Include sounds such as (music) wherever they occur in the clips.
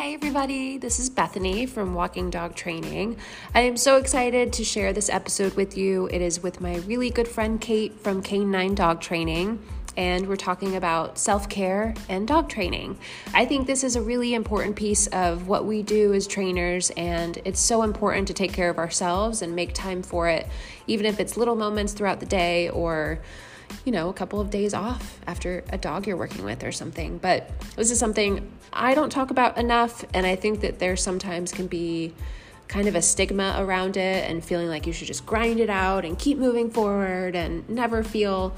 Hey, everybody, this is Bethany from Walking Dog Training. I am so excited to share this episode with you. It is with my really good friend Kate from K9 Dog Training, and we're talking about self care and dog training. I think this is a really important piece of what we do as trainers, and it's so important to take care of ourselves and make time for it, even if it's little moments throughout the day or you know, a couple of days off after a dog you're working with or something. But this is something I don't talk about enough, and I think that there sometimes can be kind of a stigma around it and feeling like you should just grind it out and keep moving forward and never feel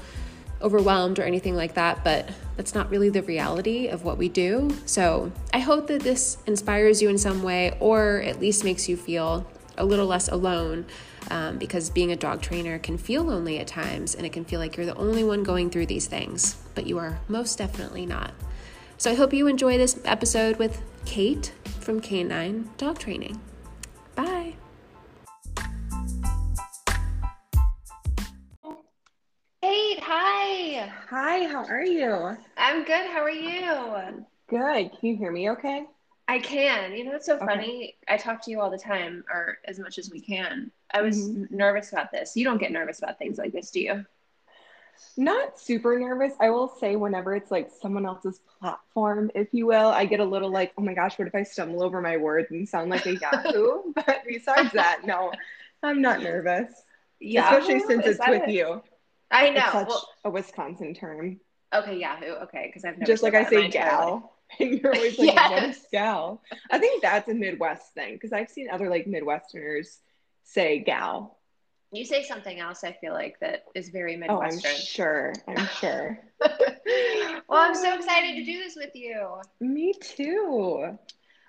overwhelmed or anything like that, but that's not really the reality of what we do. So I hope that this inspires you in some way or at least makes you feel a little less alone um, because being a dog trainer can feel lonely at times and it can feel like you're the only one going through these things, but you are most definitely not. So I hope you enjoy this episode with Kate from K9 Dog Training. Bye. Kate, hi. Hi, how are you? I'm good. How are you? Good. Can you hear me okay? I can. You know, it's so okay. funny. I talk to you all the time, or as much as we can. I was mm-hmm. nervous about this. You don't get nervous about things like this, do you? Not super nervous. I will say, whenever it's like someone else's platform, if you will, I get a little like, oh my gosh, what if I stumble over my words and sound like a Yahoo? (laughs) (laughs) but besides that, no, I'm not nervous. Yeah, especially since it's with it? you. I know. It's such well, a Wisconsin term. Okay, Yahoo. Okay, because I've never just like I say, gal. (laughs) And you're always like, yes. gal? I think that's a Midwest thing because I've seen other like Midwesterners say gal. You say something else, I feel like, that is very Midwestern. Oh, I'm sure. I'm sure. (laughs) well, I'm so excited to do this with you. Me too.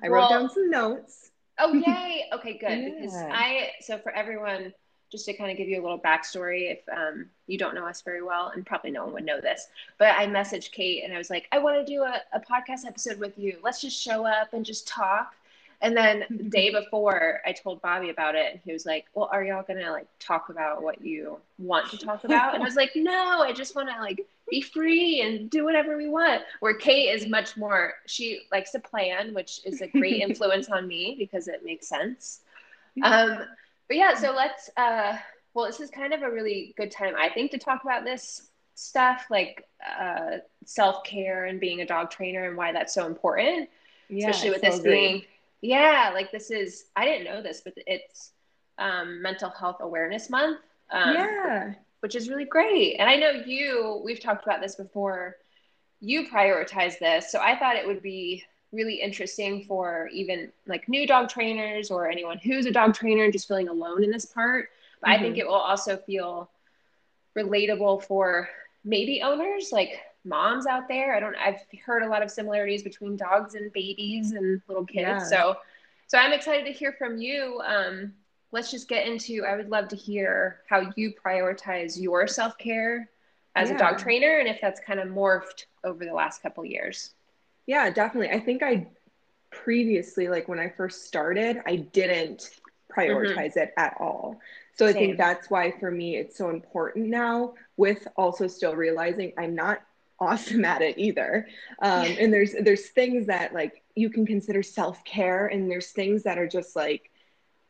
I well, wrote down some notes. Oh, yay. Okay, good. (laughs) yeah. Because I, so for everyone, just to kind of give you a little backstory if um, you don't know us very well, and probably no one would know this, but I messaged Kate and I was like, I want to do a, a podcast episode with you. Let's just show up and just talk. And then (laughs) the day before, I told Bobby about it, and he was like, "Well, are y'all gonna like talk about what you want to talk about?" And I was like, (laughs) "No, I just want to like be free and do whatever we want." Where Kate is much more, she likes to plan, which is a great (laughs) influence on me because it makes sense. Um, but yeah, so let's. Uh, well, this is kind of a really good time, I think, to talk about this stuff like uh, self care and being a dog trainer and why that's so important. Yeah, especially with this agree. being yeah, like this is I didn't know this, but it's um, Mental Health Awareness Month. Um, yeah, which is really great. And I know you. We've talked about this before. You prioritize this, so I thought it would be really interesting for even like new dog trainers or anyone who's a dog trainer and just feeling alone in this part. But mm-hmm. I think mm-hmm. it will also feel relatable for maybe owners like moms out there. I don't I've heard a lot of similarities between dogs and babies and little kids. Yeah. So so I'm excited to hear from you. Um, let's just get into I would love to hear how you prioritize your self-care as yeah. a dog trainer and if that's kind of morphed over the last couple years. Yeah, definitely. I think I previously like when I first started, I didn't prioritize mm-hmm. it at all. So Same. I think that's why for me it's so important now with also still realizing I'm not (laughs) awesome at it either. Um, and there's there's things that like you can consider self care, and there's things that are just like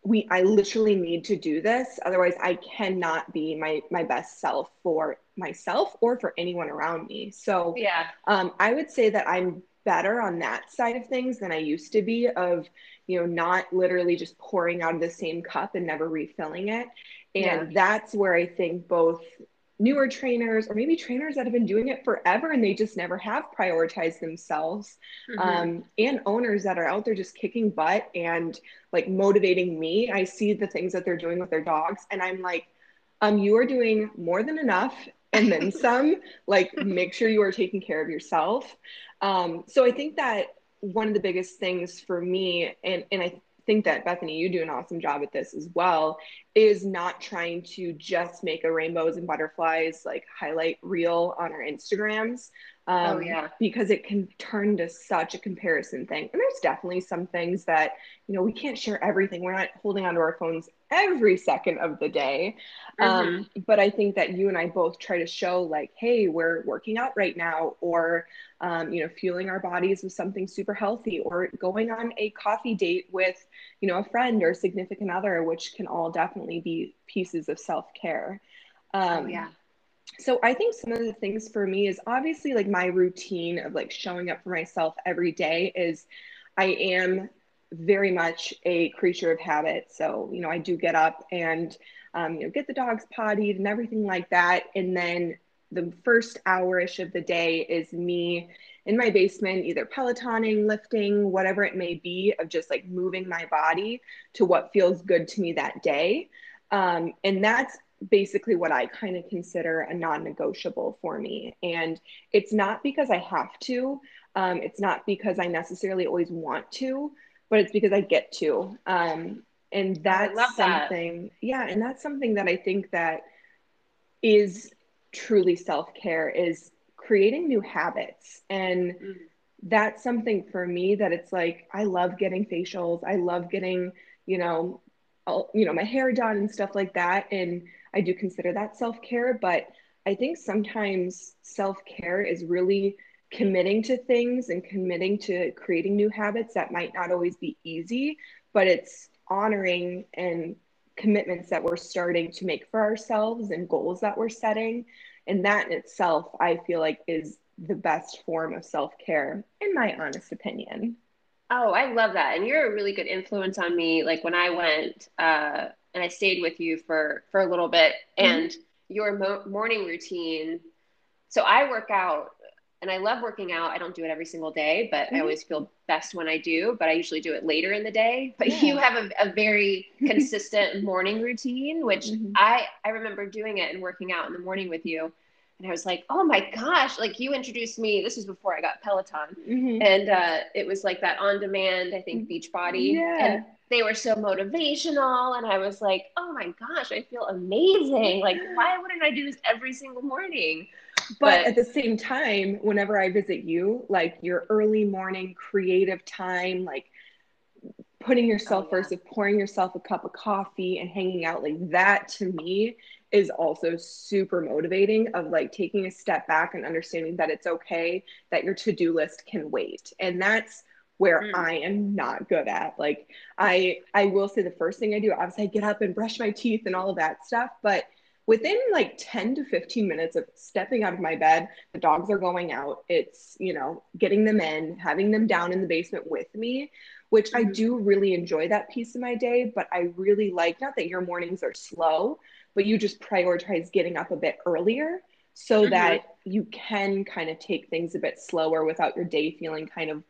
we I literally need to do this, otherwise I cannot be my my best self for myself or for anyone around me. So yeah, um, I would say that I'm better on that side of things than I used to be of you know not literally just pouring out of the same cup and never refilling it and yeah. that's where i think both newer trainers or maybe trainers that have been doing it forever and they just never have prioritized themselves mm-hmm. um, and owners that are out there just kicking butt and like motivating me i see the things that they're doing with their dogs and i'm like um, you are doing more than enough and then (laughs) some like make sure you are taking care of yourself um, so i think that one of the biggest things for me and, and i think that bethany you do an awesome job at this as well is not trying to just make a rainbows and butterflies like highlight reel on our Instagrams. Oh, um, oh, yeah. Because it can turn to such a comparison thing. And there's definitely some things that, you know, we can't share everything. We're not holding onto our phones every second of the day. Um, mm-hmm. Um, but I think that you and I both try to show, like, hey, we're working out right now, or, um, you know, fueling our bodies with something super healthy, or going on a coffee date with, you know, a friend or a significant other, which can all definitely be pieces of self care. Um, oh, yeah so I think some of the things for me is obviously like my routine of like showing up for myself every day is I am very much a creature of habit. So, you know, I do get up and, um, you know, get the dogs pottied and everything like that. And then the first hour-ish of the day is me in my basement, either Pelotoning, lifting, whatever it may be, of just like moving my body to what feels good to me that day. Um, and that's basically what I kind of consider a non negotiable for me. And it's not because I have to, um, it's not because I necessarily always want to, but it's because I get to. Um, and that's something, that. yeah, and that's something that I think that is truly self care is creating new habits. And mm. that's something for me that it's like, I love getting facials, I love getting, you know, all, you know, my hair done and stuff like that. And I do consider that self care, but I think sometimes self care is really committing to things and committing to creating new habits that might not always be easy, but it's honoring and commitments that we're starting to make for ourselves and goals that we're setting. And that in itself, I feel like is the best form of self care, in my honest opinion. Oh, I love that. And you're a really good influence on me. Like when I went, uh, and I stayed with you for for a little bit. Mm-hmm. And your mo- morning routine. So I work out, and I love working out. I don't do it every single day, but mm-hmm. I always feel best when I do. But I usually do it later in the day. (laughs) But yeah. you have a, a very (laughs) consistent morning routine, which mm-hmm. I I remember doing it and working out in the morning with you and I was like, oh my gosh, like you introduced me. This was before I got Peloton. Mm-hmm. And uh, it was like that on demand, I think, Beachbody. Yeah. And they were so motivational. And I was like, oh my gosh, I feel amazing. Like, why wouldn't I do this every single morning? But, but at the same time, whenever I visit you, like your early morning creative time, like putting yourself oh, yeah. first of pouring yourself a cup of coffee and hanging out like that to me is also super motivating of like taking a step back and understanding that it's okay that your to-do list can wait and that's where mm. I am not good at. Like I I will say the first thing I do, obviously I get up and brush my teeth and all of that stuff, but within like 10 to 15 minutes of stepping out of my bed, the dogs are going out. It's, you know, getting them in, having them down in the basement with me, which mm-hmm. I do really enjoy that piece of my day, but I really like not that your mornings are slow, but you just prioritize getting up a bit earlier so mm-hmm. that you can kind of take things a bit slower without your day feeling kind of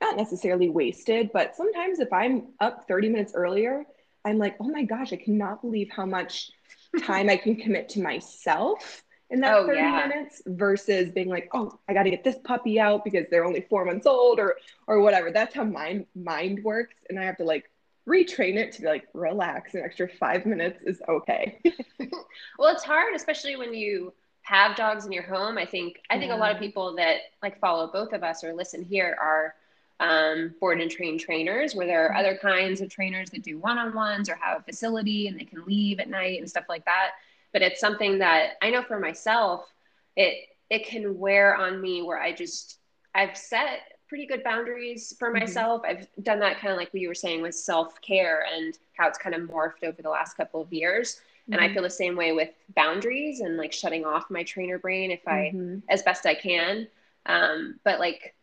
not necessarily wasted, but sometimes if I'm up 30 minutes earlier, I'm like, oh my gosh, I cannot believe how much (laughs) time I can commit to myself in that oh, 30 yeah. minutes versus being like, oh, I got to get this puppy out because they're only four months old or or whatever. That's how my mind works, and I have to like retrain it to be like relax. An extra five minutes is okay. (laughs) (laughs) well, it's hard, especially when you have dogs in your home. I think I think yeah. a lot of people that like follow both of us or listen here are um, board and train trainers, where there are other kinds of trainers that do one on ones or have a facility and they can leave at night and stuff like that. But it's something that I know for myself, it it can wear on me where I just I've set pretty good boundaries for mm-hmm. myself. Mm-hmm. I've done that kind of like what you were saying with self care and how it's kind of morphed over the last couple of years. Mm-hmm. And I mm-hmm. feel the same way with boundaries and like shutting off my trainer brain if I, mm-hmm. as best I can. Um, but like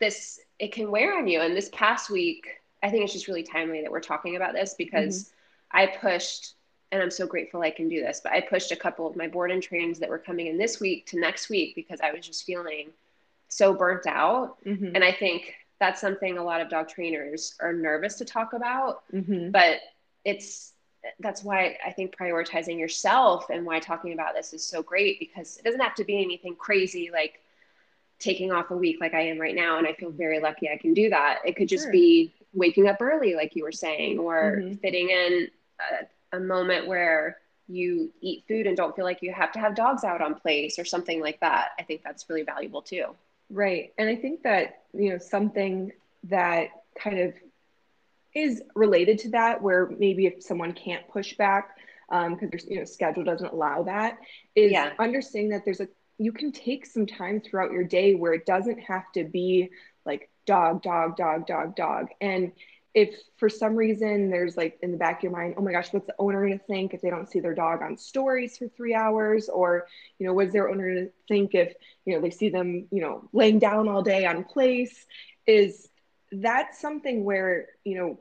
this it can wear on you. And this past week, I think it's just really timely that we're talking about this because mm-hmm. I pushed, and I'm so grateful I can do this, but I pushed a couple of my board and trains that were coming in this week to next week because I was just feeling so burnt out. Mm-hmm. And I think that's something a lot of dog trainers are nervous to talk about, mm-hmm. but it's that's why I think prioritizing yourself and why talking about this is so great because it doesn't have to be anything crazy like taking off a week like I am right now. And I feel very lucky I can do that. It could just sure. be waking up early, like you were saying, or mm-hmm. fitting in a moment where you eat food and don't feel like you have to have dogs out on place or something like that. I think that's really valuable too. Right. And I think that, you know, something that kind of is related to that, where maybe if someone can't push back because um, their you know schedule doesn't allow that, is yeah. understanding that there's a you can take some time throughout your day where it doesn't have to be like dog, dog, dog, dog, dog. And if for some reason there's like in the back of your mind, oh my gosh, what's the owner to think if they don't see their dog on stories for three hours? Or, you know, what's their owner to think if, you know, they see them, you know, laying down all day on place? Is that's something where, you know,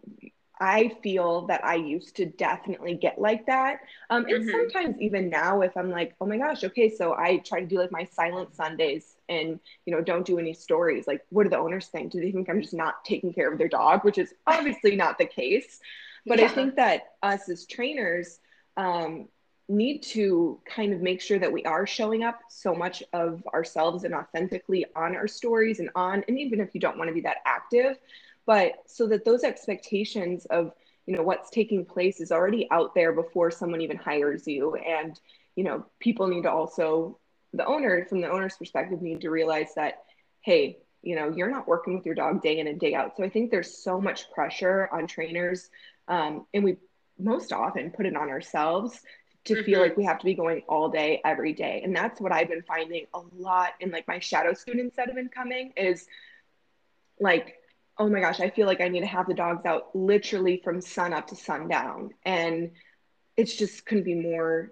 I feel that I used to definitely get like that. Um, and mm-hmm. sometimes even now, if I'm like, oh my gosh, okay, so I try to do like my silent Sundays and, you know, don't do any stories. Like, what do the owners think? Do they think I'm just not taking care of their dog? Which is obviously not the case. But yeah. I think that us as trainers um, need to kind of make sure that we are showing up so much of ourselves and authentically on our stories and on, and even if you don't want to be that active, but so that those expectations of you know what's taking place is already out there before someone even hires you. And you know people need to also the owner from the owner's perspective need to realize that hey you know you're not working with your dog day in and day out. So i think there's so much pressure on trainers um, and we most often put it on ourselves to mm-hmm. feel like we have to be going all day every day. And that's what i've been finding a lot in like my shadow students that have been coming is like oh my gosh, I feel like I need to have the dogs out literally from sun up to sundown. And it's just couldn't be more,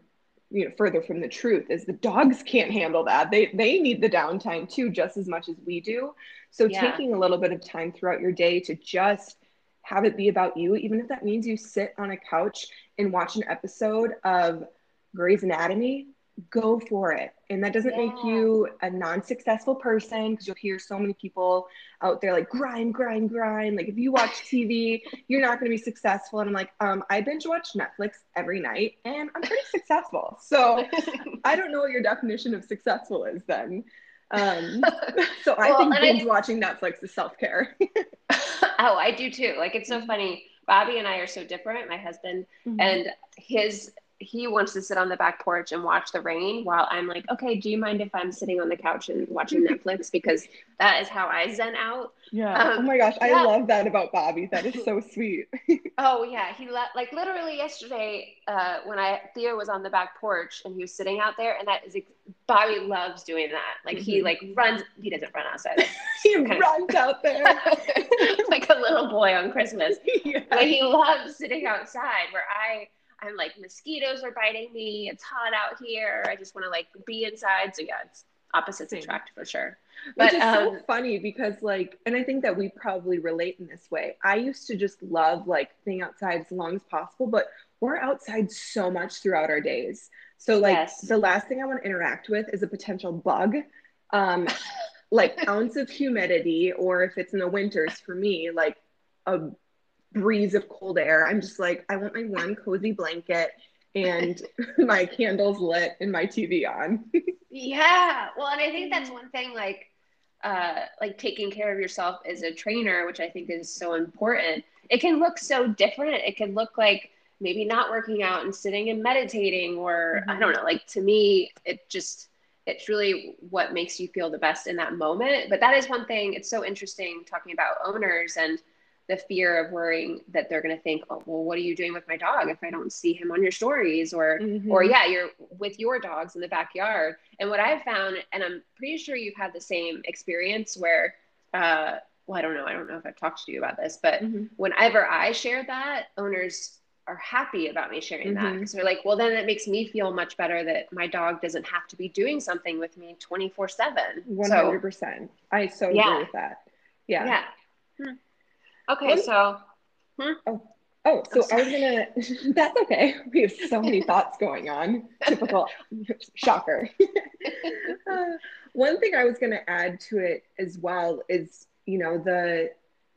you know, further from the truth is the dogs can't handle that. They they need the downtime too, just as much as we do. So yeah. taking a little bit of time throughout your day to just have it be about you, even if that means you sit on a couch and watch an episode of Grey's Anatomy, go for it. And that doesn't yeah. make you a non-successful person because you'll hear so many people out there like grind, grind, grind. Like if you watch (laughs) TV, you're not going to be successful. And I'm like, um, I binge watch Netflix every night and I'm pretty successful. So (laughs) I don't know what your definition of successful is then. Um, so I well, think binge I, watching Netflix is self-care. (laughs) oh, I do too. Like it's so funny. Bobby and I are so different, my husband, mm-hmm. and his he wants to sit on the back porch and watch the rain while I'm like, okay, do you mind if I'm sitting on the couch and watching (laughs) Netflix? Because that is how I zen out. Yeah. Um, oh my gosh. I love that about Bobby. That is so (laughs) sweet. (laughs) oh yeah. He let like literally yesterday, uh, when I, Theo was on the back porch and he was sitting out there and that is, Bobby loves doing that. Like mm-hmm. he like runs, he doesn't run outside. he runs of, out there. like a little boy on Christmas. Yeah. But he loves sitting outside where I, I'm like mosquitoes are biting me. It's hot out here. I just want to like be inside. So yeah, it's opposites Same. attract for sure. But Which is um, so funny because like, and I think that we probably relate in this way. I used to just love like being outside as long as possible, but we're outside so much throughout our days. So like yes. the last thing I want to interact with is a potential bug. Um, like (laughs) ounce of humidity, or if it's in the winters for me, like a breeze of cold air. I'm just like, I want my warm, cozy blanket and (laughs) my candles lit and my TV on. (laughs) yeah. Well, and I think that's one thing like uh like taking care of yourself as a trainer, which I think is so important. It can look so different. It can look like maybe not working out and sitting and meditating or mm-hmm. I don't know, like to me it just it's really what makes you feel the best in that moment. But that is one thing. It's so interesting talking about owners and the fear of worrying that they're going to think, oh, well, what are you doing with my dog if I don't see him on your stories? Or, mm-hmm. or yeah, you're with your dogs in the backyard. And what I've found, and I'm pretty sure you've had the same experience where, uh, well, I don't know. I don't know if I've talked to you about this, but mm-hmm. whenever I share that, owners are happy about me sharing mm-hmm. that because they're like, well, then it makes me feel much better that my dog doesn't have to be doing something with me 24 7. 100%. So, I so yeah. agree with that. Yeah. Yeah. Okay, so. Hmm? Oh, oh, so I was gonna. (laughs) That's okay. We have so many (laughs) thoughts going on. Typical (laughs) shocker. uh, one thing I was gonna add to it as well is, you know, the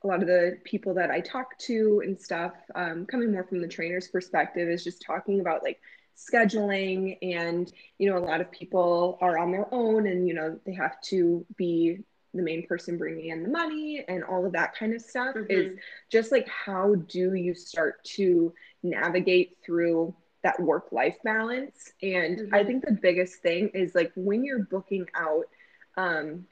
a lot of the people that I talk to and stuff, um, coming more from the trainer's perspective, is just talking about like scheduling and you know a lot of people are on their own and you know they have to be the main person bringing in the money and all of that kind of stuff mm-hmm. is just like how do you start to navigate through that work life balance and mm-hmm. i think the biggest thing is like when you're booking out um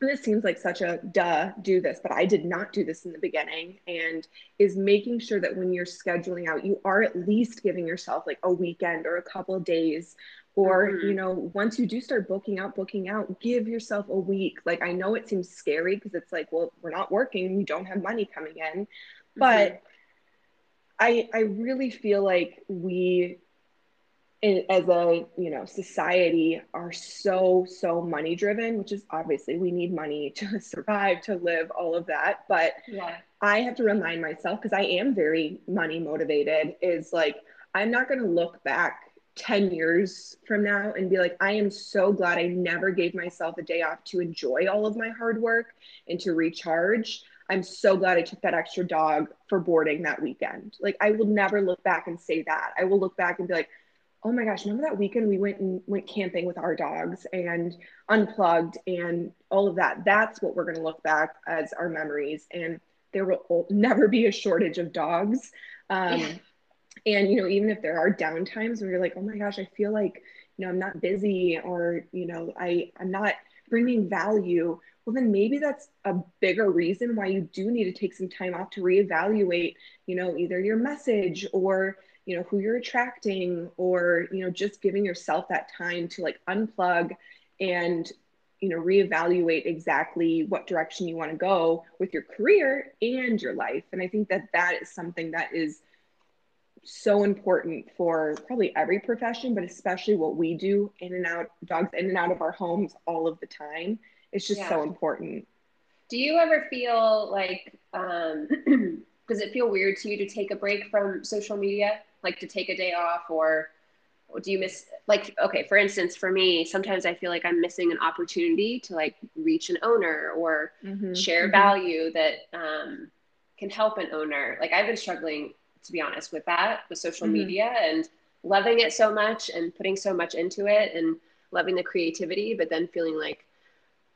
this seems like such a duh do this but i did not do this in the beginning and is making sure that when you're scheduling out you are at least giving yourself like a weekend or a couple days or mm-hmm. you know once you do start booking out booking out give yourself a week like i know it seems scary because it's like well we're not working we don't have money coming in mm-hmm. but i i really feel like we as a you know society are so so money driven which is obviously we need money to (laughs) survive to live all of that but yeah. i have to remind myself because i am very money motivated is like i'm not going to look back 10 years from now and be like, I am so glad I never gave myself a day off to enjoy all of my hard work and to recharge. I'm so glad I took that extra dog for boarding that weekend. Like, I will never look back and say that. I will look back and be like, oh my gosh, remember that weekend we went and went camping with our dogs and unplugged and all of that. That's what we're going to look back as our memories. And there will never be a shortage of dogs. Um, yeah and you know even if there are downtimes where you're like oh my gosh i feel like you know i'm not busy or you know i i'm not bringing value well then maybe that's a bigger reason why you do need to take some time off to reevaluate you know either your message or you know who you're attracting or you know just giving yourself that time to like unplug and you know reevaluate exactly what direction you want to go with your career and your life. And i think that that is something that is so important for probably every profession, but especially what we do in and out, dogs in and out of our homes all of the time. It's just yeah. so important. Do you ever feel like, um, (clears throat) does it feel weird to you to take a break from social media, like to take a day off, or, do you miss, like, okay, for instance, for me, sometimes I feel like I'm missing an opportunity to like reach an owner or mm-hmm. share mm-hmm. value that um, can help an owner. Like, I've been struggling to be honest, with that, with social mm-hmm. media and loving it so much and putting so much into it and loving the creativity, but then feeling like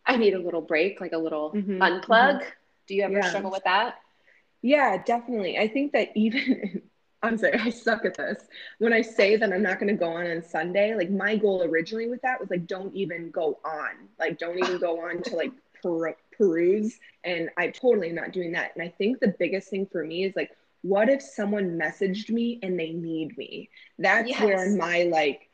I need a little break, like a little mm-hmm. unplug. Mm-hmm. Do you ever yeah. struggle with that? Yeah, definitely. I think that even (laughs) I'm sorry, (laughs) I suck at this. When I say that I'm not going to go on on Sunday, like my goal originally with that was like, don't even go on. Like, don't even go on to like per- peruse. And I totally am not doing that. And I think the biggest thing for me is like, what if someone messaged me and they need me? That's yes. where my like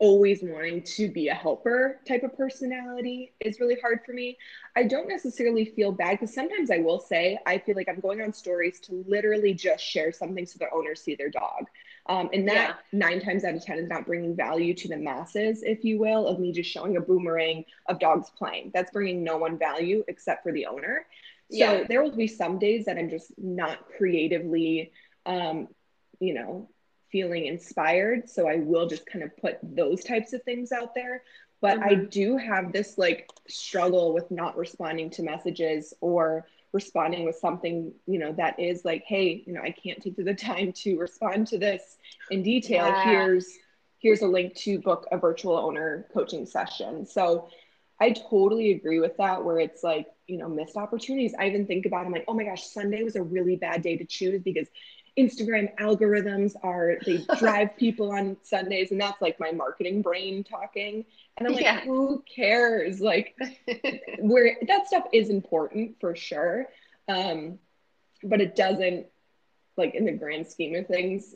always wanting to be a helper type of personality is really hard for me. I don't necessarily feel bad because sometimes I will say I feel like I'm going on stories to literally just share something so the owners see their dog. Um, and that yeah. nine times out of 10 is not bringing value to the masses, if you will, of me just showing a boomerang of dogs playing. That's bringing no one value except for the owner. So yeah. there will be some days that I'm just not creatively, um, you know, feeling inspired. So I will just kind of put those types of things out there. But mm-hmm. I do have this like struggle with not responding to messages or responding with something, you know, that is like, hey, you know, I can't take the (laughs) time to respond to this in detail. Yeah. Here's here's a link to book a virtual owner coaching session. So I totally agree with that, where it's like, you know, missed opportunities. I even think about, I'm like, oh my gosh, Sunday was a really bad day to choose because Instagram algorithms are, they (laughs) drive people on Sundays. And that's like my marketing brain talking. And I'm like, yeah. who cares? Like, (laughs) where that stuff is important for sure. Um, but it doesn't, like, in the grand scheme of things,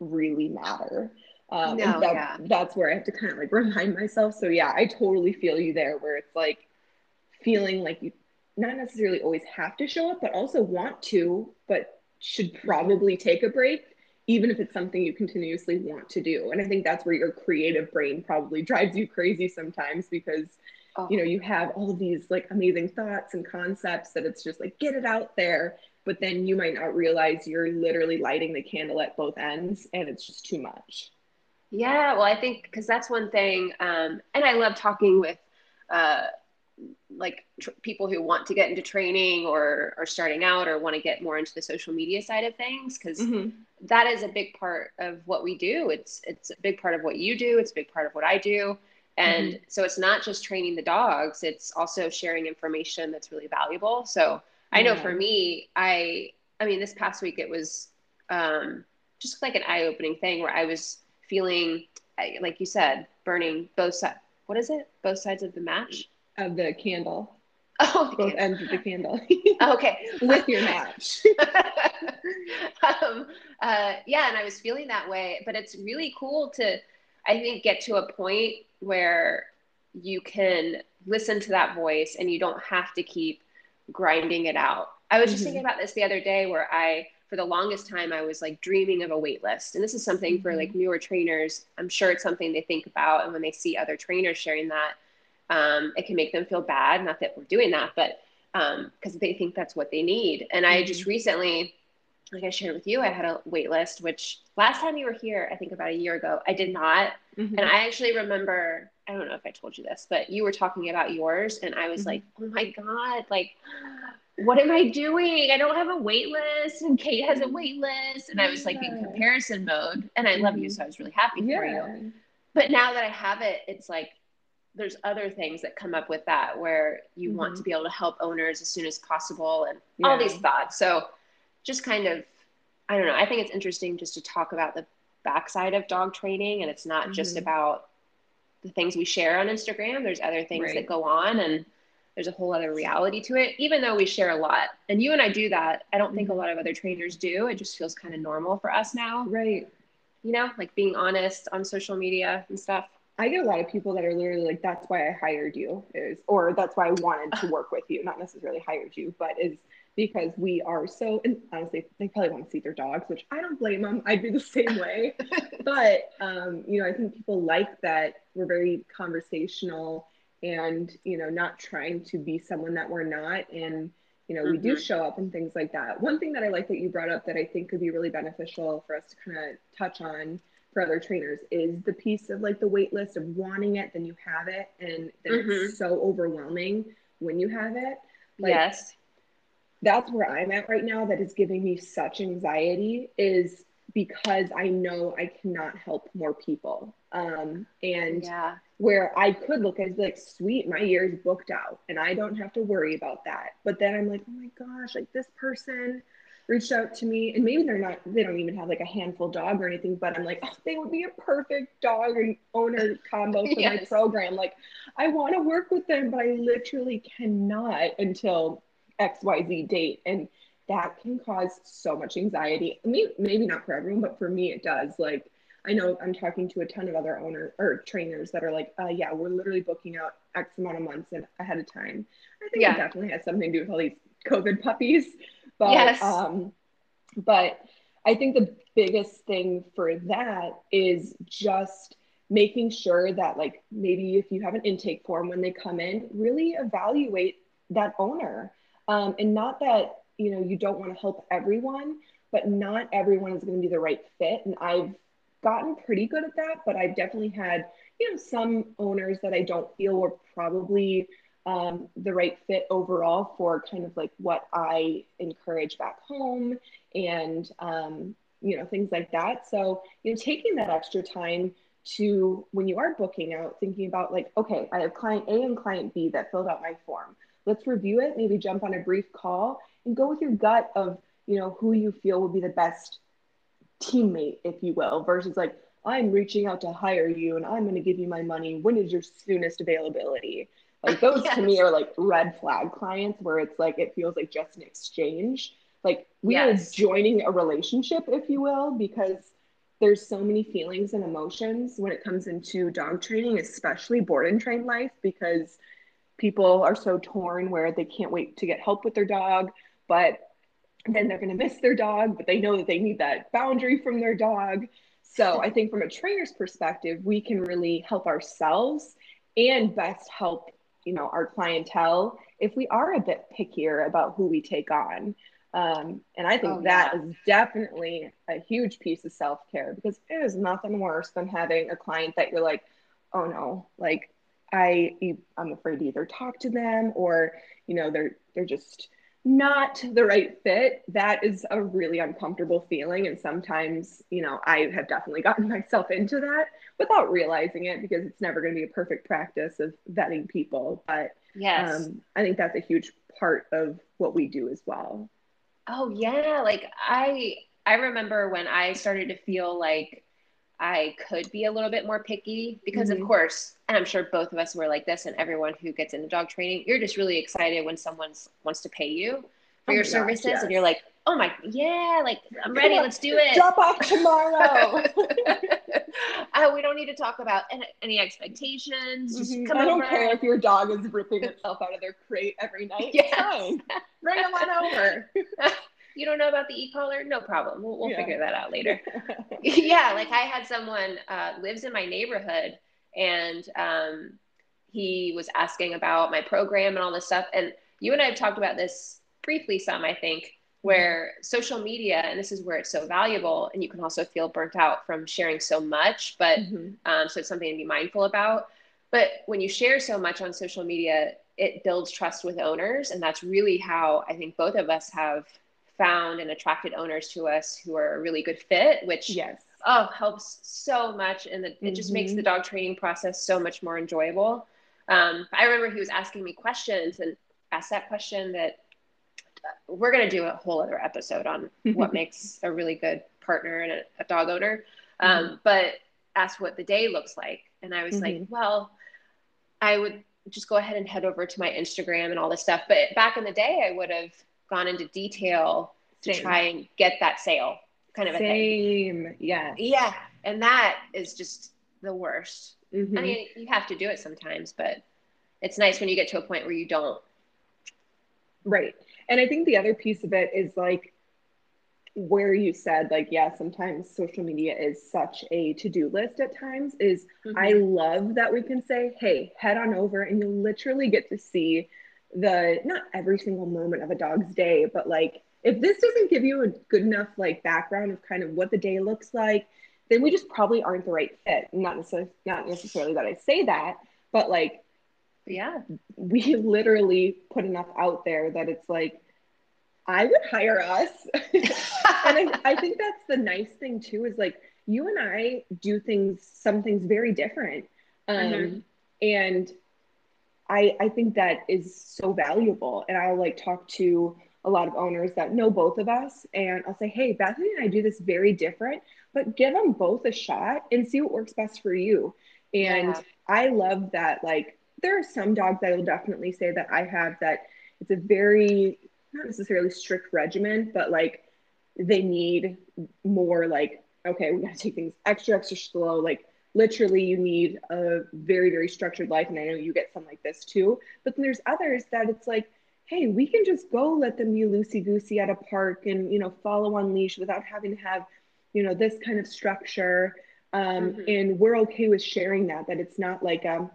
really matter. Um, no, that, yeah. that's where I have to kind of like (laughs) remind myself. So yeah, I totally feel you there where it's like feeling like you not necessarily always have to show up, but also want to, but should probably take a break, even if it's something you continuously want to do. And I think that's where your creative brain probably (laughs) drives you crazy sometimes because oh. you know you have all these like amazing thoughts and concepts that it's just like get it out there but then you might not realize you're literally lighting the candle at both ends and it's just too much yeah, well, I think because that's one thing, um, and I love talking with uh, like tr- people who want to get into training or are starting out or want to get more into the social media side of things because mm-hmm. that is a big part of what we do. It's it's a big part of what you do. It's a big part of what I do, And mm-hmm. so it's not just training the dogs, it's also sharing information that's really valuable. So I know for me, I I mean this past week it was um, just like an eye-opening thing where I was feeling like you said, burning both sides. What is it? Both sides of the match? Of the candle. (laughs) Oh, both candle. ends of the candle. (laughs) okay. (laughs) With your match. um, uh, yeah, and I was feeling that way, but it's really cool to, I think, get to a point where you can listen to that voice and you don't have to keep grinding it out. I was just mm-hmm. thinking about this the other day where I, for the longest time, I was like dreaming of a wait list. And this is something for like mm-hmm. newer trainers. I'm sure it's something they think about. And when they see other trainers sharing that, um, it can make them feel bad. Not that we're doing that, but because um, they think that's what they need. And. I just mm-hmm. recently, like I shared with you, I had a wait list, which last time you were here, I think about a year ago, I did not. Mm-hmm. And I actually remember, I don't know if I told you this, but you were talking about yours. And I was mm-hmm. like, oh my God, like, what am I doing? I don't have a wait list and Kate has a wait list. And I was like in comparison mode. And I love you. So I was really happy yeah. for you. But now that I have it, it's like there's other things that come up with that where you mm-hmm. want to be able to help owners as soon as possible and yeah. all these thoughts. So just kind of, I don't know. I think it's interesting just to talk about the backside of dog training and it's not mm-hmm. just about the things we share on Instagram. There's other things right. that go on and there's a whole other reality to it, even though we share a lot. And you and I do that. I don't think a mm-hmm. lot of other trainers do. It just feels kind of normal for us now. Right. You know, like being honest on social media and stuff. I get a lot of people that are literally like, that's why I hired you is, or that's why I wanted to (laughs) work with you. Not necessarily hired you, but is because we are so, and honestly, they probably want to see their dogs, which I don't blame them. I'd be the same way. (laughs) but, um, you know, I think people like that we're very conversational and, you know, not trying to be someone that we're not. And, you know, mm-hmm. we do mm-hmm. show up and things like that. One thing that I like that you brought up that I think could be really beneficial for us to kind of touch on for other trainers is the piece of like the wait list of wanting it, then you have it, and then mm-hmm. it's so overwhelming when you have it. Like, yes. That's where I'm at right now. That is giving me such anxiety is because I know I cannot help more people. Um, and yeah. where I could look as like, sweet, my year is booked out and I don't have to worry about that. But then I'm like, oh my gosh, like this person reached out to me and maybe they're not they don't even have like a handful dog or anything but i'm like oh, they would be a perfect dog and owner combo for (laughs) yes. my program like i want to work with them but i literally cannot until xyz date and that can cause so much anxiety maybe, maybe not for everyone but for me it does like i know i'm talking to a ton of other owners or trainers that are like uh, yeah we're literally booking out x amount of months ahead of time i think yeah. it definitely has something to do with all these covid puppies (laughs) but yes. um, but I think the biggest thing for that is just making sure that like maybe if you have an intake form when they come in, really evaluate that owner. Um, and not that you know you don't want to help everyone, but not everyone is going to be the right fit. And I've gotten pretty good at that, but I've definitely had you know some owners that I don't feel were probably um, the right fit overall for kind of like what I encourage back home and, um, you know, things like that. So, you know, taking that extra time to when you are booking out, thinking about like, okay, I have client A and client B that filled out my form. Let's review it, maybe jump on a brief call and go with your gut of, you know, who you feel will be the best teammate, if you will, versus like, I'm reaching out to hire you and I'm going to give you my money. When is your soonest availability? Like (laughs) those yes. to me are like red flag clients where it's like it feels like just an exchange. Like we yes. are joining a relationship, if you will, because there's so many feelings and emotions when it comes into dog training, especially board and train life, because people are so torn where they can't wait to get help with their dog, but then they're going to miss their dog, but they know that they need that boundary from their dog. So I think from a trainer's perspective, we can really help ourselves and best help you know our clientele if we are a bit pickier about who we take on um, and i think oh, that yeah. is definitely a huge piece of self-care because it is nothing worse than having a client that you're like oh no like i i'm afraid to either talk to them or you know they're they're just not the right fit, that is a really uncomfortable feeling. And sometimes, you know, I have definitely gotten (laughs) myself into that without realizing it because it's never going to be a perfect practice of vetting people. But yes, um, I think that's a huge part of what we do as well. Oh yeah, like I I remember when I started to feel like I could be a little bit more picky because, mm-hmm. of course, and I'm sure both of us were like this, and everyone who gets into dog training, you're just really excited when someone wants to pay you for oh your services, gosh, yes. and you're like, oh my, yeah, like I'm ready, let's do it. Drop off tomorrow. (laughs) uh, we don't need to talk about any, any expectations. Just mm-hmm. come I don't care if your dog is ripping itself out of their crate every night. (laughs) Yeah, Bring them on over (laughs) you don't know about the e-collar? No problem. We'll, we'll yeah. figure that out later. (laughs) (laughs) yeah, like I had someone uh, lives in my neighborhood and um, he was asking about my program and all this stuff. And you and I have talked about this briefly some, I think, where social media, and this is where it's so valuable, and you can also feel burnt out from sharing so much, but mm-hmm. um, so it's something to be mindful about. But when you share so much on social media, it builds trust with owners. And that's really how I think both of us have found and attracted owners to us who are a really good fit, which yes. oh helps so much, and the, mm-hmm. it just makes the mm-hmm. dog training process so much more enjoyable. Um, I remember he was asking me questions and asked that question that uh, we're going to do a whole other episode on what (laughs) makes a really good partner and a, a dog owner. Um, mm-hmm. But asked what the day looks like, and I was mm-hmm. like, well, I would just go ahead and head over to my Instagram and all this stuff. But back in the day, I would have gone into detail to try and get that sale kind of a Same. thing. Yeah. Yeah. And that is just the worst. Mm-hmm. I mean, you have to do it sometimes, but it's nice when you get to a point where you don't. Right. And I think the other piece of it is like where you said, like, yeah, sometimes social media is such a to do list at times. Is mm-hmm. I love that we can say, hey, head on over and you literally get to see the not every single moment of a dog's day, but like if this doesn't give you a good enough like background of kind of what the day looks like, then we just probably aren't the right fit. Not necessarily not necessarily that I say that, but like yeah, we literally put enough out there that it's like I would hire us. (laughs) and I, I think that's the nice thing too, is like you and I do things, some things very different. Um, mm-hmm. and I, I think that is so valuable. And I'll like talk to a lot of owners that know both of us and I'll say, hey, Bethany and I do this very different, but give them both a shot and see what works best for you. And yeah. I love that. Like, there are some dogs that will definitely say that I have that it's a very, not necessarily strict regimen, but like they need more like, okay, we got to take things extra, extra slow. Like, literally you need a very very structured life and i know you get some like this too but then there's others that it's like hey we can just go let them be loosey goosey at a park and you know follow on leash without having to have you know this kind of structure um, mm-hmm. and we're okay with sharing that that it's not like a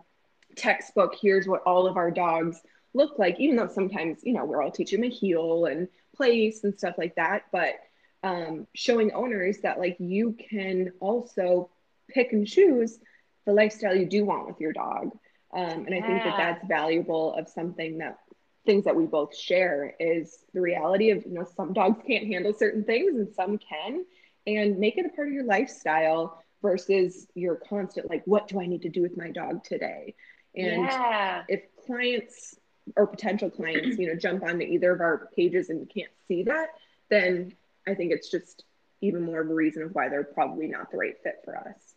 textbook here's what all of our dogs look like even though sometimes you know we're all teaching them a heel and place and stuff like that but um, showing owners that like you can also pick and choose the lifestyle you do want with your dog. Um, and yeah. I think that that's valuable of something that things that we both share is the reality of, you know, some dogs can't handle certain things and some can, and make it a part of your lifestyle versus your constant, like, what do I need to do with my dog today? And yeah. if clients or potential clients, you know, jump onto either of our pages and can't see that, then I think it's just even more of a reason of why they're probably not the right fit for us.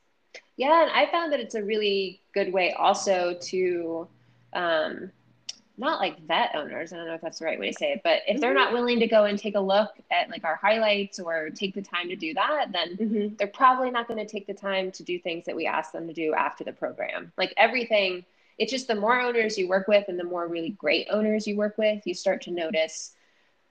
Yeah, and I found that it's a really good way also to um, not like vet owners. I don't know if that's the right way to say it, but if they're not mm-hmm. willing to go and take a look at like our highlights or take the time to do that, then mm-hmm. they're probably not going to take the time to do things that we ask them to do after the program. Like everything, it's just the more owners you work with and the more really great owners you work with, you start to notice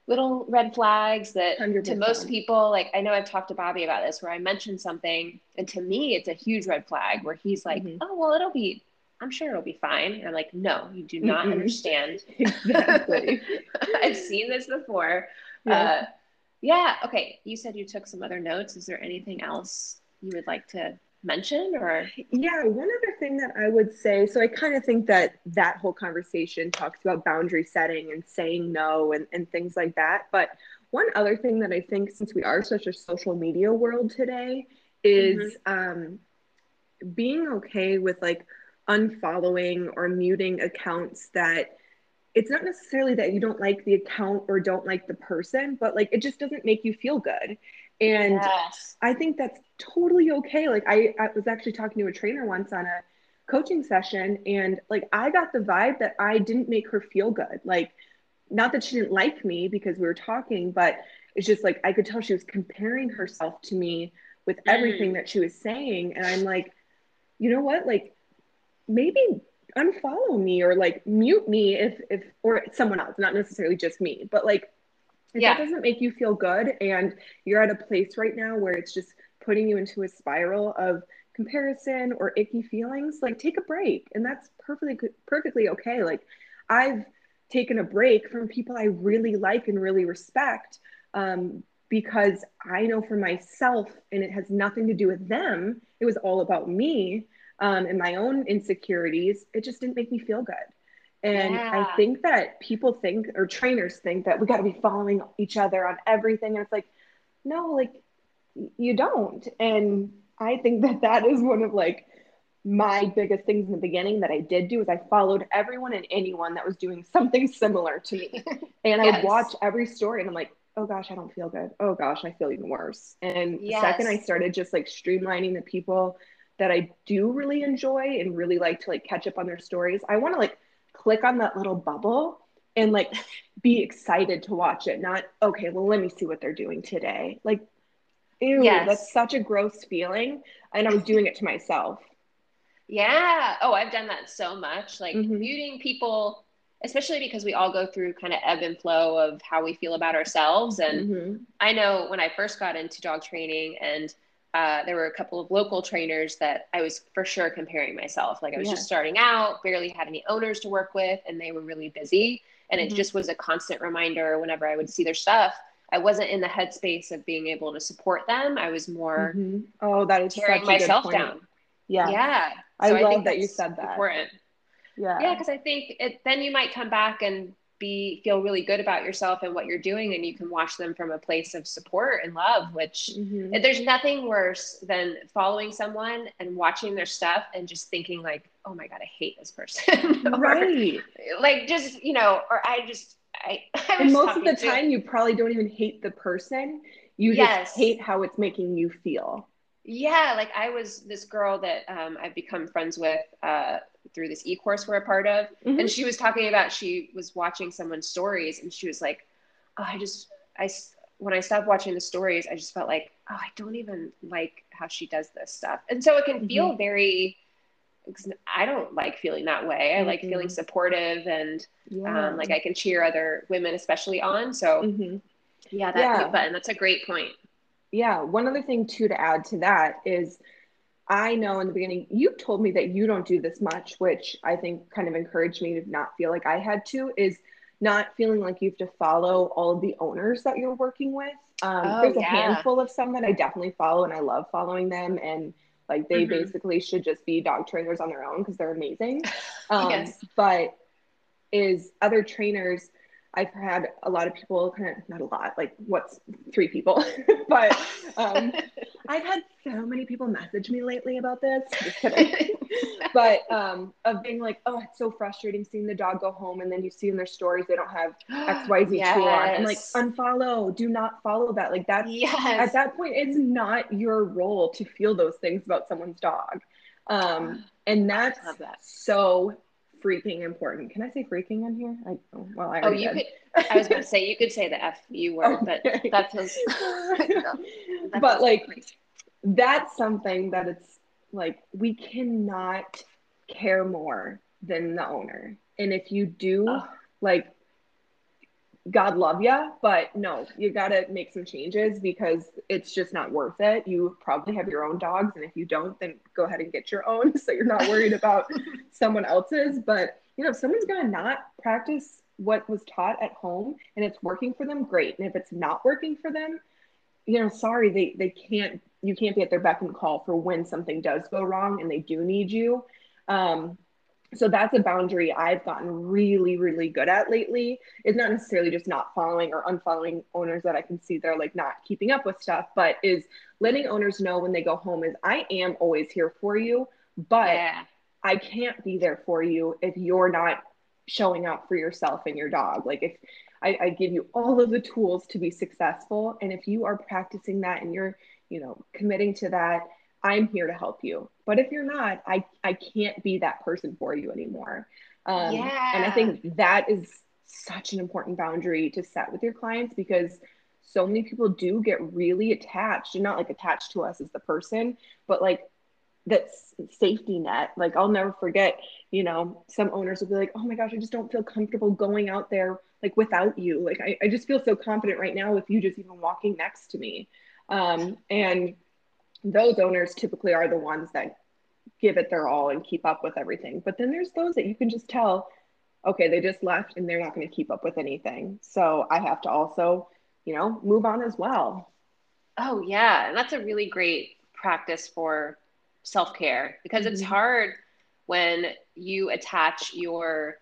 little red flags that 100%. to most people like i know i've talked to bobby about this where i mentioned something and to me it's a huge red flag where he's like mm-hmm. oh well it'll be i'm sure it'll be fine and i'm like no you do not mm understand (laughs) (laughs) exactly i've seen this before yeah. Uh, yeah okay you said you took some other notes is there anything else you would like to mention or yeah one other thing that i would say so i kind of think that that whole conversation talks about boundary setting and saying no and, and things like that but one other thing that i think since we are such a social media world today is mm-hmm. um, being okay with like unfollowing or muting accounts that it's not necessarily that you don't like the account or don't like the person, but like it just doesn't make you feel good. And yes. I think that's totally okay. Like I, I was actually talking to a trainer once on a coaching session and like I got the vibe that I didn't make her feel good. Like not that she didn't like me because we were talking, but it's just like I could tell she was comparing herself to me with everything mm. that she was saying and I'm like, you know what? Like maybe unfollow me or like mute me if if or someone else, not necessarily just me, but like if yeah. that doesn't make you feel good and you're at a place right now where it's just putting you into a spiral of comparison or icky feelings, like take a break. And that's perfectly perfectly okay. Like I've taken a break from people I really like and really respect um, because I know for myself, and it has nothing to do with them, it was all about me um, and my own insecurities, it just didn't make me feel good. And yeah. I think that people think, or trainers think, that we got to be following each other on everything. And it's like, no, like you don't. And I think that that is one of like my biggest things in the beginning that I did do is I followed everyone and anyone that was doing something similar to me. (laughs) And yes. I would watch every story and I'm like, oh gosh, I don't feel good. Oh gosh, I feel even worse. And yes. the second I started just like streamlining the people that I do really enjoy and really like to like catch up on their stories, I want to like click on that little bubble and like (laughs) be excited to watch it. Not okay, well, let me see what they're doing today. Like, ew, yes. that's such a gross feeling. And I was doing it to myself. Yeah. Oh, I've done that so much. Like mm-hmm. muting people, especially because we all go through kind of ebb and flow of how we feel about ourselves. And mm-hmm. I know when I first got into dog training and uh, there were a couple of local trainers that I was for sure comparing myself. Like I was yeah. just starting out, barely had any owners to work with, and they were really busy. And mm-hmm. it just was a constant reminder whenever I would see their stuff. I wasn't in the headspace of being able to support them. I was more mm-hmm. oh, that is tearing myself down. Yeah, yeah. So I, I love that you said that. Important. Yeah, yeah, because I think it, then you might come back and be feel really good about yourself and what you're doing and you can watch them from a place of support and love which mm-hmm. there's nothing worse than following someone and watching their stuff and just thinking like oh my god i hate this person (laughs) or, right like just you know or i just i, (laughs) I and most of the to, time you probably don't even hate the person you yes. just hate how it's making you feel yeah like i was this girl that um, i've become friends with uh, through this e-course we're a part of mm-hmm. and she was talking about she was watching someone's stories and she was like oh, i just i when i stopped watching the stories i just felt like oh i don't even like how she does this stuff and so it can mm-hmm. feel very i don't like feeling that way i mm-hmm. like feeling mm-hmm. supportive and yeah. um, like i can cheer other women especially on so mm-hmm. yeah that yeah. button that's a great point yeah one other thing too to add to that is I know in the beginning, you told me that you don't do this much, which I think kind of encouraged me to not feel like I had to, is not feeling like you have to follow all of the owners that you're working with. Um, oh, there's a yeah. handful of some that I definitely follow and I love following them. And like they mm-hmm. basically should just be dog trainers on their own because they're amazing. (laughs) Um, yes. But is other trainers I've had a lot of people kind of not a lot, like what's three people, (laughs) but um, (laughs) I've had so many people message me lately about this. (laughs) Just kidding. but um, of being like, oh, it's so frustrating seeing the dog go home and then you see in their stories they don't have X Y Z yes. tool on. I'm like, (gasps) unfollow. Do not follow that. Like that. Yes. At that point, it's not your role to feel those things about someone's dog. Um, (gasps) and that's that. so freaking important. Can I say freaking in here? I oh, well, I oh, you did. could. I was going (laughs) to say you could say the f u word, okay. (laughs) but that's was. but like, crazy. that's something that it's like we cannot care more than the owner, and if you do, oh. like God love you, but no, you got to make some changes because it's just not worth it. You probably have your own dogs, and if you don't, then go ahead and get your own (laughs) so you're not worried about (laughs) someone else's. But you know, if someone's going to not practice what was taught at home and it's working for them, great. And if it's not working for them, you know, sorry, they they can't you can't be at their beck and call for when something does go wrong and they do need you. Um, so that's a boundary I've gotten really, really good at lately. It's not necessarily just not following or unfollowing owners that I can see they're like not keeping up with stuff, but is letting owners know when they go home is I am always here for you, but yeah. I can't be there for you if you're not showing up for yourself and your dog. Like if I, I give you all of the tools to be successful, and if you are practicing that and you're, you know, committing to that, I'm here to help you. But if you're not, I I can't be that person for you anymore. Um, yeah. And I think that is such an important boundary to set with your clients because so many people do get really attached and not like attached to us as the person, but like that safety net. Like I'll never forget, you know, some owners will be like, oh my gosh, I just don't feel comfortable going out there like without you. Like I, I just feel so confident right now with you just even walking next to me. Um, and those owners typically are the ones that give it their all and keep up with everything. But then there's those that you can just tell, okay, they just left and they're not going to keep up with anything. So I have to also, you know, move on as well. Oh, yeah. And that's a really great practice for self care because mm-hmm. it's hard when you attach your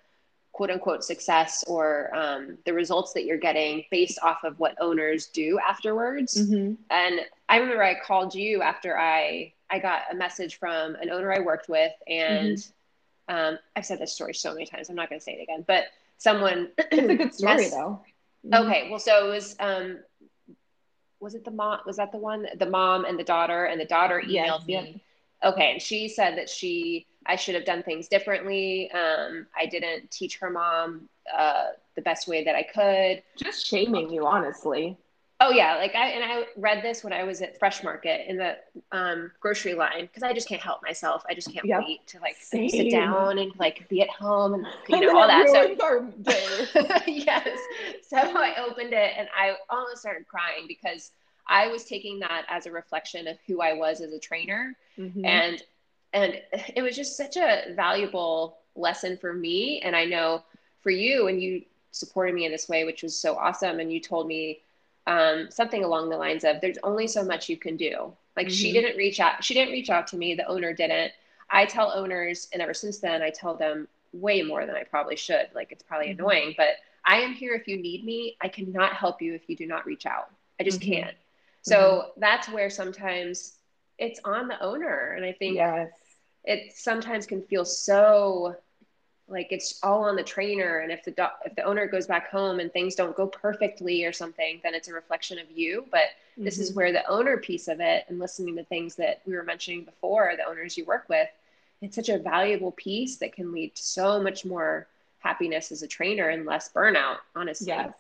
quote unquote success or um, the results that you're getting based off of what owners do afterwards. Mm-hmm. And I remember I called you after I I got a message from an owner I worked with, and mm-hmm. um, I've said this story so many times. I'm not going to say it again, but someone. (clears throat) it's a good story though. Mm-hmm. Okay, well, so it was. Um, was it the mom? Was that the one? The mom and the daughter, and the daughter emailed yes, me. Okay, and she said that she I should have done things differently. Um, I didn't teach her mom uh, the best way that I could. Just shaming you, honestly. Oh yeah, like I and I read this when I was at Fresh Market in the um, grocery line because I just can't help myself. I just can't yep. wait to like Same. sit down and like be at home and (laughs) you know all that. So (laughs) yes, so I opened it and I almost started crying because I was taking that as a reflection of who I was as a trainer, mm-hmm. and and it was just such a valuable lesson for me. And i know for you and you supported me in this way which was so awesome. And you told me um, something along the lines of there's only so much you can do. Like mm-hmm. she didn't reach out she didn't reach out to me the owner didn't. I tell owners and ever since then i tell them way more than i probably should. Like it's probably mm-hmm. annoying but i am here if you need me. I cannot help you if you do not reach out. I just mm-hmm. can't. So mm-hmm. that's where sometimes it's on the owner. And i think yes it sometimes can feel so like it's all on the trainer and if the do- if the owner goes back home and things don't go perfectly or something then it's a reflection of you but mm-hmm. this is mm-hmm. where the owner piece of it and listening to things that we were mentioning before the owners you work with it's such a valuable piece that can lead to so much more happiness as a trainer and less burnout honestly yes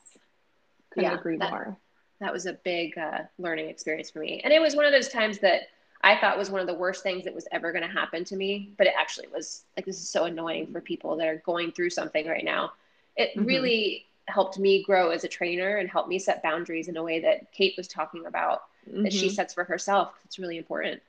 couldn't yeah, agree that, more that was a big uh, learning experience for me and it was one of those times that I thought was one of the worst things that was ever going to happen to me, but it actually was like this is so annoying for people that are going through something right now. It mm-hmm. really helped me grow as a trainer and helped me set boundaries in a way that Kate was talking about mm-hmm. that she mm-hmm. sets for herself. It's really important.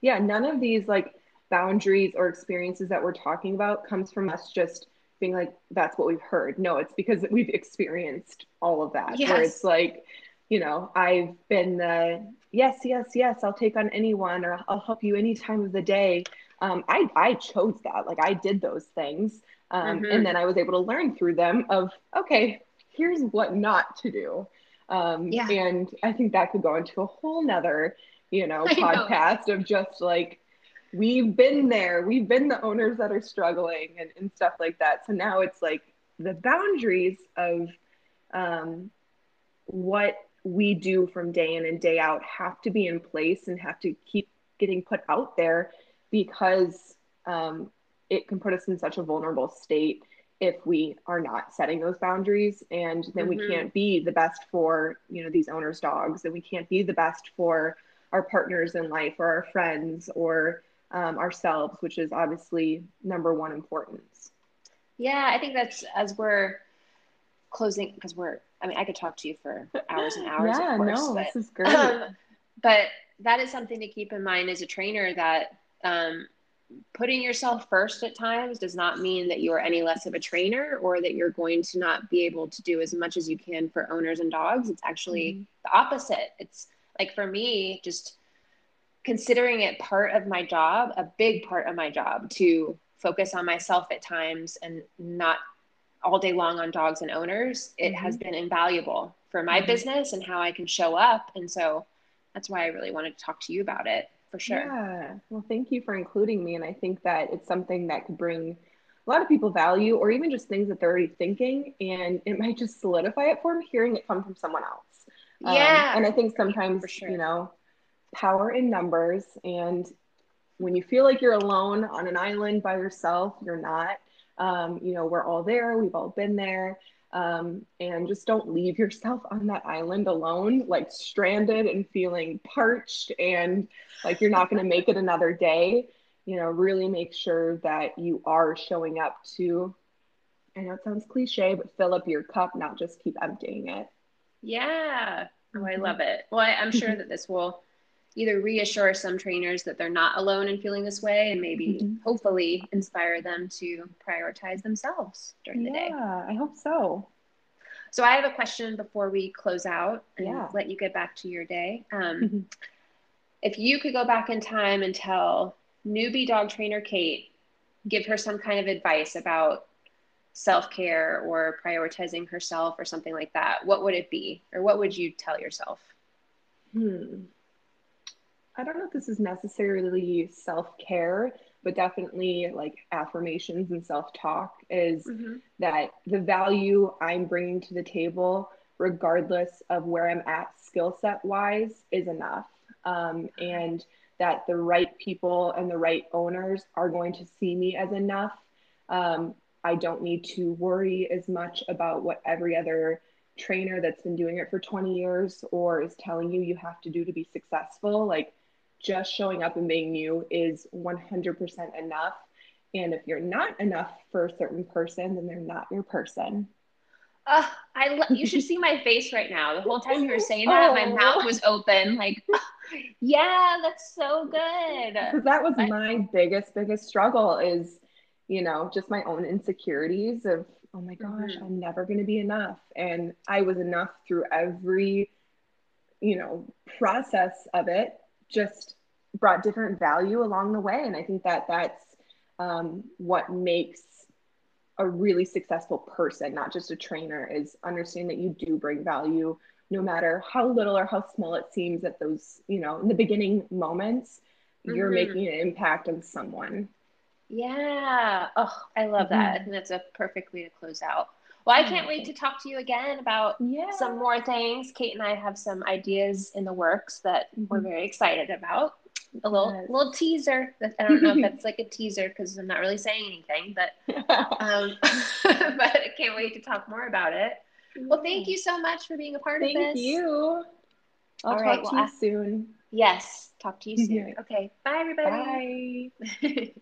Yeah, none of these like boundaries or experiences that we're talking about comes from us just being like that's what we've heard. No, it's because we've experienced all of that. Yes. Where it's like, you know, I've been the yes, yes, yes, I'll take on anyone or I'll help you any time of the day. Um, I, I chose that. Like I did those things. Um, mm-hmm. And then I was able to learn through them of, okay, here's what not to do. Um, yeah. And I think that could go into a whole nother, you know, (laughs) podcast know. of just like, we've been there. We've been the owners that are struggling and, and stuff like that. So now it's like the boundaries of um, what we do from day in and day out have to be in place and have to keep getting put out there because um, it can put us in such a vulnerable state if we are not setting those boundaries and then mm-hmm. we can't be the best for you know these owners dogs and we can't be the best for our partners in life or our friends or um, ourselves which is obviously number one importance yeah i think that's as we're closing because we're I mean, I could talk to you for hours and hours. yeah, course, no, but, this is great. Um, but that is something to keep in mind as a trainer that um, putting yourself first at times does not mean that you are any less of a trainer or that you're going to not be able to do as much as you can for owners and dogs. It's actually mm-hmm. the opposite. It's like for me, just considering it part of my job, a big part of my job to focus on myself at times and not all day long on dogs and owners, it mm-hmm. has been invaluable for my mm-hmm. business and how I can show up. And so that's why I really wanted to talk to you about it for sure. Yeah. Well, thank you for including me. And I think that it's something that could bring a lot of people value or even just things that they're already thinking. And it might just solidify it for them hearing it come from someone else. Yeah. Um, and I think sometimes, sure. you know, power in numbers. And when you feel like you're alone on an island by yourself, you're not. Um, you know, we're all there, we've all been there. Um, and just don't leave yourself on that island alone, like stranded and feeling parched and like you're not going to make it another day. You know, really make sure that you are showing up to, I know it sounds cliche, but fill up your cup, not just keep emptying it. Yeah. Oh, I mm-hmm. love it. Well, I, I'm sure (laughs) that this will either reassure some trainers that they're not alone in feeling this way and maybe mm-hmm. hopefully inspire them to prioritize themselves during yeah, the day. Yeah, I hope so. So I have a question before we close out and yeah. let you get back to your day. Um, mm-hmm. If you could go back in time and tell newbie dog trainer Kate, give her some kind of advice about self care or prioritizing herself or something like that, what would it be? Or what would you tell yourself? Hmm. I don't know if this is necessarily self care, but definitely like affirmations and self talk is mm-hmm. that the value I'm bringing to the table, regardless of where I'm at skill set wise, is enough. Um, and that the right people and the right owners are going to see me as enough. Um, I don't need to worry as much about what every other trainer that's been doing it for 20 years or is telling you you have to do to be successful. Like, just showing up and being you is 100% enough. And if you're not enough for a certain person, then they're not your person. Uh, I lo- you should see my face right now. The whole time you were saying that, (laughs) oh. my mouth was open. Like, (laughs) yeah, that's so good. Because that was my biggest, biggest struggle is, you know, just my own insecurities of, oh my gosh, mm-hmm. I'm never going to be enough. And I was enough through every, you know, process of it just brought different value along the way. And I think that that's um, what makes a really successful person, not just a trainer, is understanding that you do bring value no matter how little or how small it seems at those, you know, in the beginning moments, mm-hmm. you're making an impact on someone. Yeah. Oh, I love that. Mm-hmm. I think that's a perfect way to close out. Well, I can't wait to talk to you again about yeah. some more things. Kate and I have some ideas in the works that mm-hmm. we're very excited about. A little yes. little teaser. I don't know if (laughs) that's like a teaser because I'm not really saying anything, but (laughs) um, (laughs) but I can't wait to talk more about it. Well, thank you so much for being a part thank of this. Thank you. I'll All talk right, to well, you I, soon. Yes, talk to you soon. okay, bye everybody. Bye.